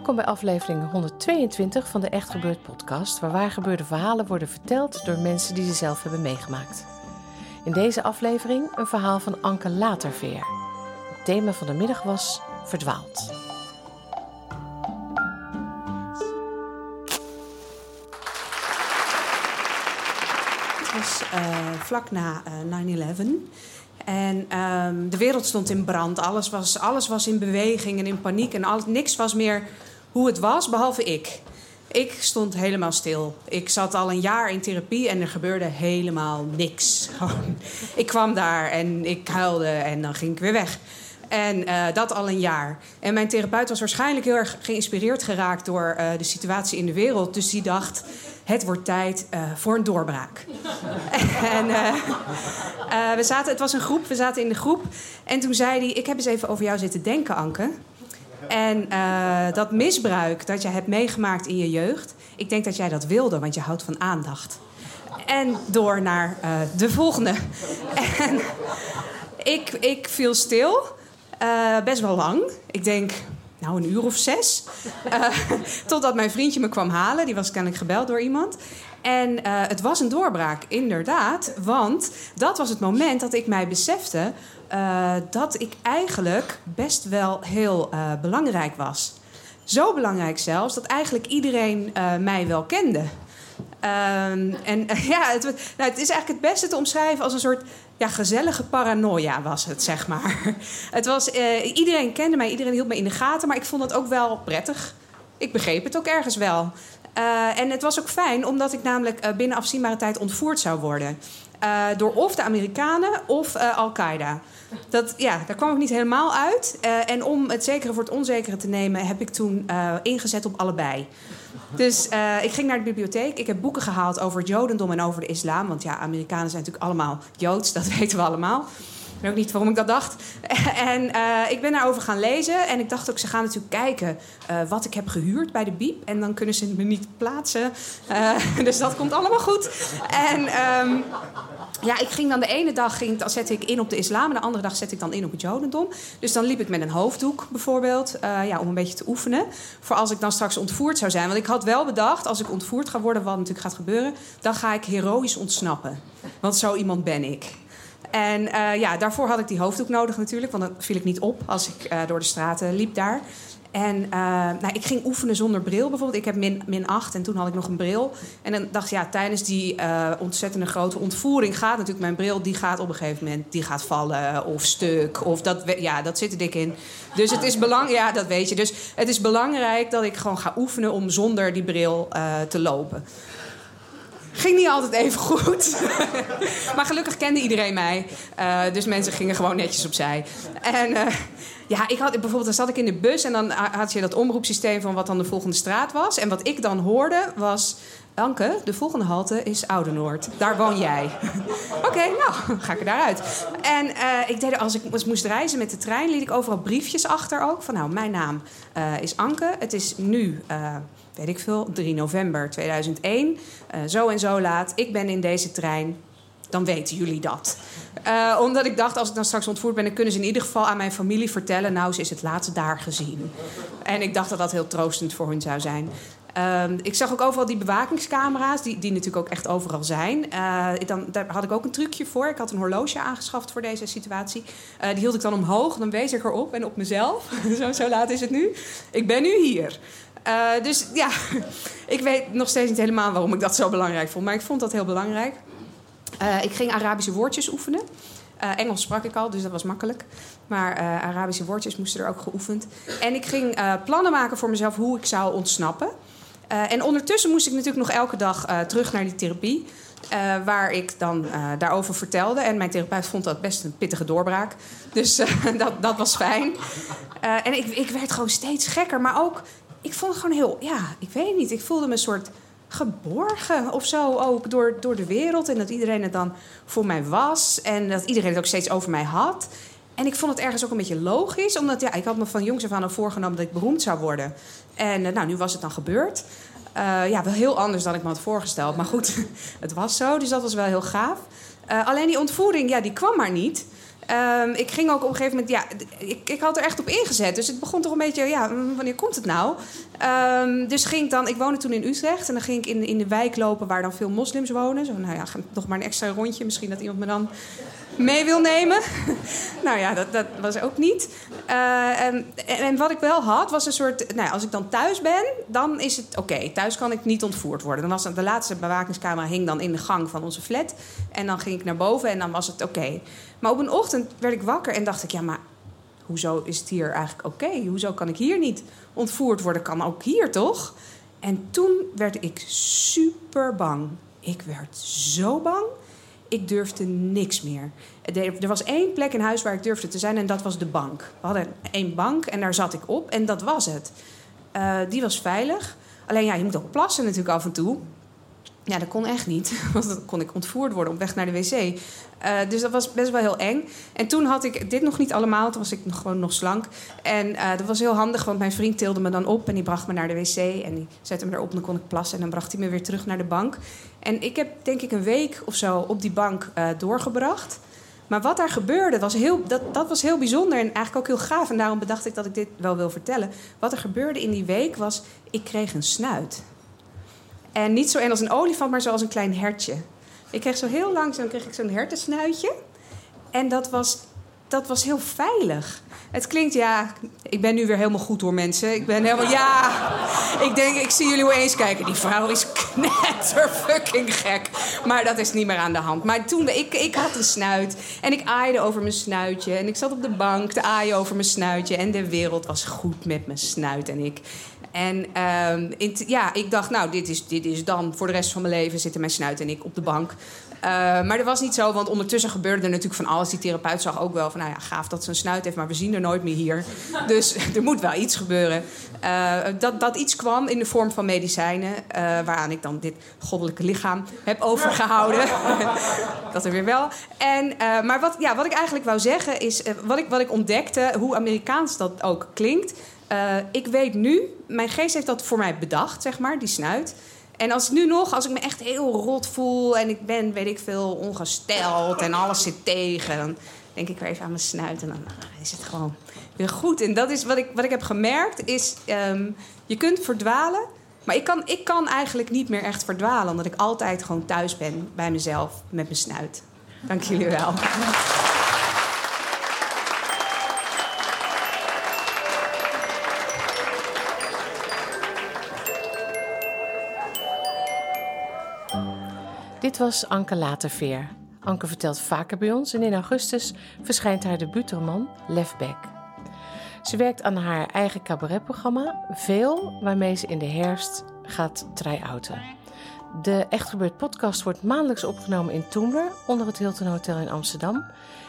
Welkom bij aflevering 122 van de Echt Gebeurd podcast, waar waar gebeurde verhalen worden verteld door mensen die ze zelf hebben meegemaakt. In deze aflevering een verhaal van Anke Laterveer. Het thema van de middag was verdwaald. Het was eh, vlak na eh, 9-11. En ehm, de wereld stond in brand. Alles was, alles was in beweging en in paniek. En alles, niks was meer hoe het was, behalve ik. Ik stond helemaal stil. Ik zat al een jaar in therapie en er gebeurde helemaal niks. Ik kwam daar en ik huilde en dan ging ik weer weg. En eh, dat al een jaar. En mijn therapeut was waarschijnlijk heel erg geïnspireerd geraakt door eh, de situatie in de wereld. Dus die dacht: het wordt tijd eh, voor een doorbraak. en we zaten, het was een groep, we zaten in de groep. En toen zei hij: Ik heb eens even over jou zitten denken, Anke. En dat misbruik dat jij hebt meegemaakt in je jeugd, ik denk dat jij dat wilde, want je houdt van aandacht. En door naar de volgende. en ik, ik viel stil. Uh, best wel lang. Ik denk, nou, een uur of zes. Uh, totdat mijn vriendje me kwam halen. Die was kennelijk gebeld door iemand. En uh, het was een doorbraak, inderdaad. Want dat was het moment dat ik mij besefte... dat ik eigenlijk best wel heel belangrijk was. Zo belangrijk zelfs dat eigenlijk iedereen mij wel kende. Um, en ja, het, nou, het is eigenlijk het beste te omschrijven als een soort ja, gezellige paranoia was het, zeg maar. Het was, uh, iedereen kende mij, iedereen hield me in de gaten, maar ik vond het ook wel prettig. Ik begreep het ook ergens wel. Uh, en het was ook fijn, omdat ik namelijk uh, binnen afzienbare tijd ontvoerd zou worden. Door of de Amerikanen of Al-Qaeda. Dat, ja, daar kwam ik niet helemaal uit. en om het zekere voor het onzekere te nemen, heb ik toen ingezet op allebei. Dus ik ging naar de bibliotheek. Ik heb boeken gehaald over het Jodendom en over de islam. Want ja, Amerikanen zijn natuurlijk allemaal Joods, dat weten we allemaal. Ik weet ook niet waarom ik dat dacht. en uh, ik ben daarover gaan lezen. En ik dacht ook, ze gaan natuurlijk kijken uh, wat ik heb gehuurd bij de Biep. En dan kunnen ze me niet plaatsen. dus dat komt allemaal goed. En um, ja, ik ging dan de ene dag ging, dan zette ik in op de islam... en de andere dag zette ik dan in op het jodendom. Dus dan liep ik met een hoofddoek bijvoorbeeld... Ja, om een beetje te oefenen. Voor als ik dan straks ontvoerd zou zijn. Want ik had wel bedacht, als ik ontvoerd ga worden... wat natuurlijk gaat gebeuren, dan ga ik heroïs ontsnappen. Want zo iemand ben ik. En uh, ja, daarvoor had ik die hoofddoek nodig natuurlijk. Want dan viel ik niet op als ik uh, door de straten liep daar. En uh, nou, ik ging oefenen zonder bril bijvoorbeeld. Ik heb min, min 8 en toen had ik nog een bril. En dan dacht ik, ja, tijdens die ontzettende grote ontvoering gaat natuurlijk mijn bril, die gaat op een gegeven moment, die gaat vallen of stuk. Of dat, ja, dat zit er dik in. Dus het is belangrijk, ja, dat weet je. Dus het is belangrijk dat ik gewoon ga oefenen om zonder die bril te lopen. Ging niet altijd even goed. maar gelukkig kende iedereen mij. Uh, dus mensen gingen gewoon netjes opzij. En uh, ja, ik had bijvoorbeeld, dan zat ik in de bus en dan had je dat omroepsysteem van wat dan de volgende straat was. En wat ik dan hoorde was. Anke, de volgende halte is Oudenoord. Daar woon jij. Oké, nou, ga ik er daaruit. En uh, ik deed, als ik moest reizen met de trein, liet ik overal briefjes achter ook. Van nou, mijn naam is Anke. Het is nu, weet ik veel, 3 november 2001. zo en zo laat. Ik ben in deze trein dan weten jullie dat. Uh, omdat ik dacht, als ik dan straks ontvoerd ben... kunnen ze in ieder geval aan mijn familie vertellen... nou, ze is het laatste daar gezien. En ik dacht dat dat heel troostend voor hun zou zijn. Uh, ik zag ook overal die bewakingscamera's, die, die natuurlijk ook echt overal zijn. Uh, dan, daar had ik ook een trucje voor. Ik had een horloge aangeschaft voor deze situatie. Die hield ik dan omhoog, dan wees ik erop en op mezelf. zo, zo laat is het nu. Ik ben nu hier. Uh, dus ja, ik weet nog steeds niet helemaal waarom ik dat zo belangrijk vond. Maar ik vond dat heel belangrijk. Uh, ik ging Arabische woordjes oefenen. Eh, Engels sprak ik al, dus dat was makkelijk. Maar eh, Arabische woordjes moesten er ook geoefend. En ik ging eh, plannen maken voor mezelf hoe ik zou ontsnappen. Eh, en ondertussen moest ik natuurlijk nog elke dag eh, terug naar die therapie. eh, waar ik dan eh, daarover vertelde. En mijn therapeut vond dat best een pittige doorbraak. Dus eh, dat, dat was fijn. Eh, en ik, ik werd gewoon steeds gekker. Maar ook, ik vond het gewoon heel... Ja, ik weet niet. Ik voelde me een soort geborgen of zo ook door, door de wereld. En dat iedereen het dan voor mij was. En dat iedereen het ook steeds over mij had. En ik vond het ergens ook een beetje logisch. Omdat ja, ik had me van jongs af aan al voorgenomen dat ik beroemd zou worden. En eh, nou, nu was het dan gebeurd. Eh, ja, wel heel anders dan ik me had voorgesteld. Maar goed, het was zo. Dus dat was wel heel gaaf. Eh, alleen die ontvoering, ja, die kwam maar niet. Ehm, ik ging ook op een gegeven moment, ja, ik, ik had er echt op ingezet. Dus het begon toch een beetje, ja, wanneer komt het nou? Ehm, dus ging ik dan, ik woonde toen in Utrecht en dan ging ik in, in de wijk lopen waar dan veel moslims wonen. Zo, nou ja, nog maar een extra rondje, misschien dat iemand me dan mee wil nemen. nou ja, dat, dat was ook niet. Eh, en, en, wat ik wel had, was een soort... Nou als ik dan thuis ben, dan is het oké. Thuis kan ik niet ontvoerd worden. Dan was de laatste bewakingscamera hing dan in de gang van onze flat. En dan ging ik naar boven en dan was het oké. Maar op een ochtend werd ik wakker en dacht ik... Ja, maar hoezo is het hier eigenlijk oké? Hoezo kan ik hier niet ontvoerd worden? Kan ook hier, toch? En toen werd ik super bang. Ik werd zo bang. Ik durfde niks meer. Er was één plek in huis waar ik durfde te zijn en dat was de bank. We hadden één bank en daar zat ik op en dat was het. Eh, die was veilig. Alleen ja, je moet ook plassen natuurlijk af en toe. Ja, dat kon echt niet. Want dan kon ik ontvoerd worden op weg naar de wc. Eh, dus dat was best wel heel eng. En toen had ik dit nog niet allemaal. Toen was ik nog, gewoon nog slank. En eh, dat was heel handig, want mijn vriend tilde me dan op... en die bracht me naar de wc en die zette me erop en dan kon ik plassen... en dan bracht hij me weer terug naar de bank. En ik heb denk ik een week of zo op die bank eh, doorgebracht... Maar wat daar gebeurde, was heel, dat, dat was heel bijzonder en eigenlijk ook heel gaaf. En daarom bedacht ik dat ik dit wel wil vertellen. Wat er gebeurde in die week was, ik kreeg een snuit. En niet zo en als een olifant, maar zoals een klein hertje. Ik kreeg zo heel langzaam kreeg ik zo'n hertensnuitje. En dat was, dat was heel veilig. Het klinkt, ja, ik ben nu weer helemaal goed hoor mensen. Ik ben helemaal, ja. Ik denk, ik zie jullie wel eens kijken. Die vrouw is knetter fucking gek. Maar dat is niet meer aan de hand. Maar toen, ik, ik had een snuit. En ik aaide over mijn snuitje. En ik zat op de bank te aaien over mijn snuitje. En de wereld was goed met mijn snuit en ik. En ehm, ja, ik dacht, nou, dit is, dit is dan voor de rest van mijn leven zitten mijn snuit en ik op de bank. Eh, maar dat was niet zo, want ondertussen gebeurde er natuurlijk van alles. Die therapeut zag ook wel van, nou ja, gaaf dat ze een snuit heeft, maar we zien er nooit meer hier. Dus er moet wel iets gebeuren. Eh, dat, dat iets kwam in de vorm van medicijnen, eh, waaraan ik dan dit goddelijke lichaam heb overgehouden. dat er weer wel. En, maar wat, ja, wat ik eigenlijk wou zeggen is, wat, ik, wat ik ontdekte, hoe Amerikaans dat ook klinkt. Ik weet nu, mijn geest heeft dat voor mij bedacht, zeg maar, die snuit. En als nu nog, als ik me echt heel rot voel en ik ben, weet ik veel, ongesteld en alles zit tegen, dan denk ik weer even aan mijn snuit en dan ah, is het gewoon weer goed. En dat is wat ik, wat ik heb gemerkt, is ehm, je kunt verdwalen, maar ik kan, ik kan eigenlijk niet meer echt verdwalen, omdat ik altijd gewoon thuis ben bij mezelf met mijn snuit. Dank jullie wel. Dit was Anke Laterveer. Anke vertelt vaker bij ons en in augustus verschijnt haar debuutroman Lefback. Ze werkt aan haar eigen cabaretprogramma Veel, waarmee ze in de herfst gaat try-outen. De Echt Gebeurd podcast wordt maandelijks opgenomen in Toemler onder het Hilton Hotel in Amsterdam.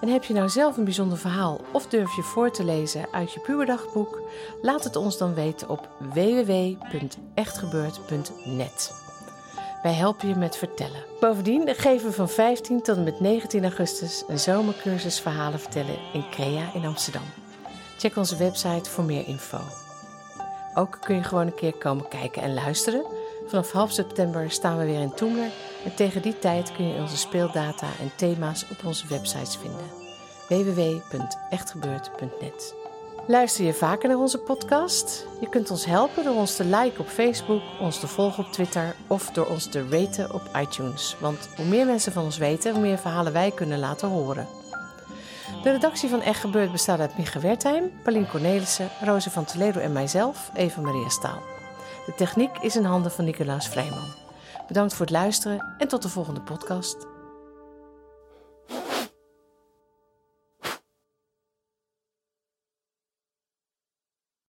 En heb je nou zelf een bijzonder verhaal of durf je voor te lezen uit je puberdagboek? Laat het ons dan weten op www.echtgebeurd.net. Wij helpen je met vertellen. Bovendien geven we van 15 tot en met 19 augustus een zomercursus verhalen vertellen in Crea in Amsterdam. Check onze website voor meer info. Ook kun je gewoon een keer komen kijken en luisteren. Vanaf half september staan we weer in Toemler en tegen die tijd kun je onze speeldata en thema's op onze websites vinden. www.echtgebeurd.net Luister je vaker naar onze podcast? Je kunt ons helpen door ons te liken op Facebook, ons te volgen op Twitter of door ons te raten op iTunes. Want hoe meer mensen van ons weten, hoe meer verhalen wij kunnen laten horen. De redactie van Echt Gebeurd bestaat uit Micha Wertheim, Paulien Cornelissen, Roze van Toledo en mijzelf, Eva Maria Staal. De techniek is in handen van Nicolaas Vrijman. Bedankt voor het luisteren en tot de volgende podcast.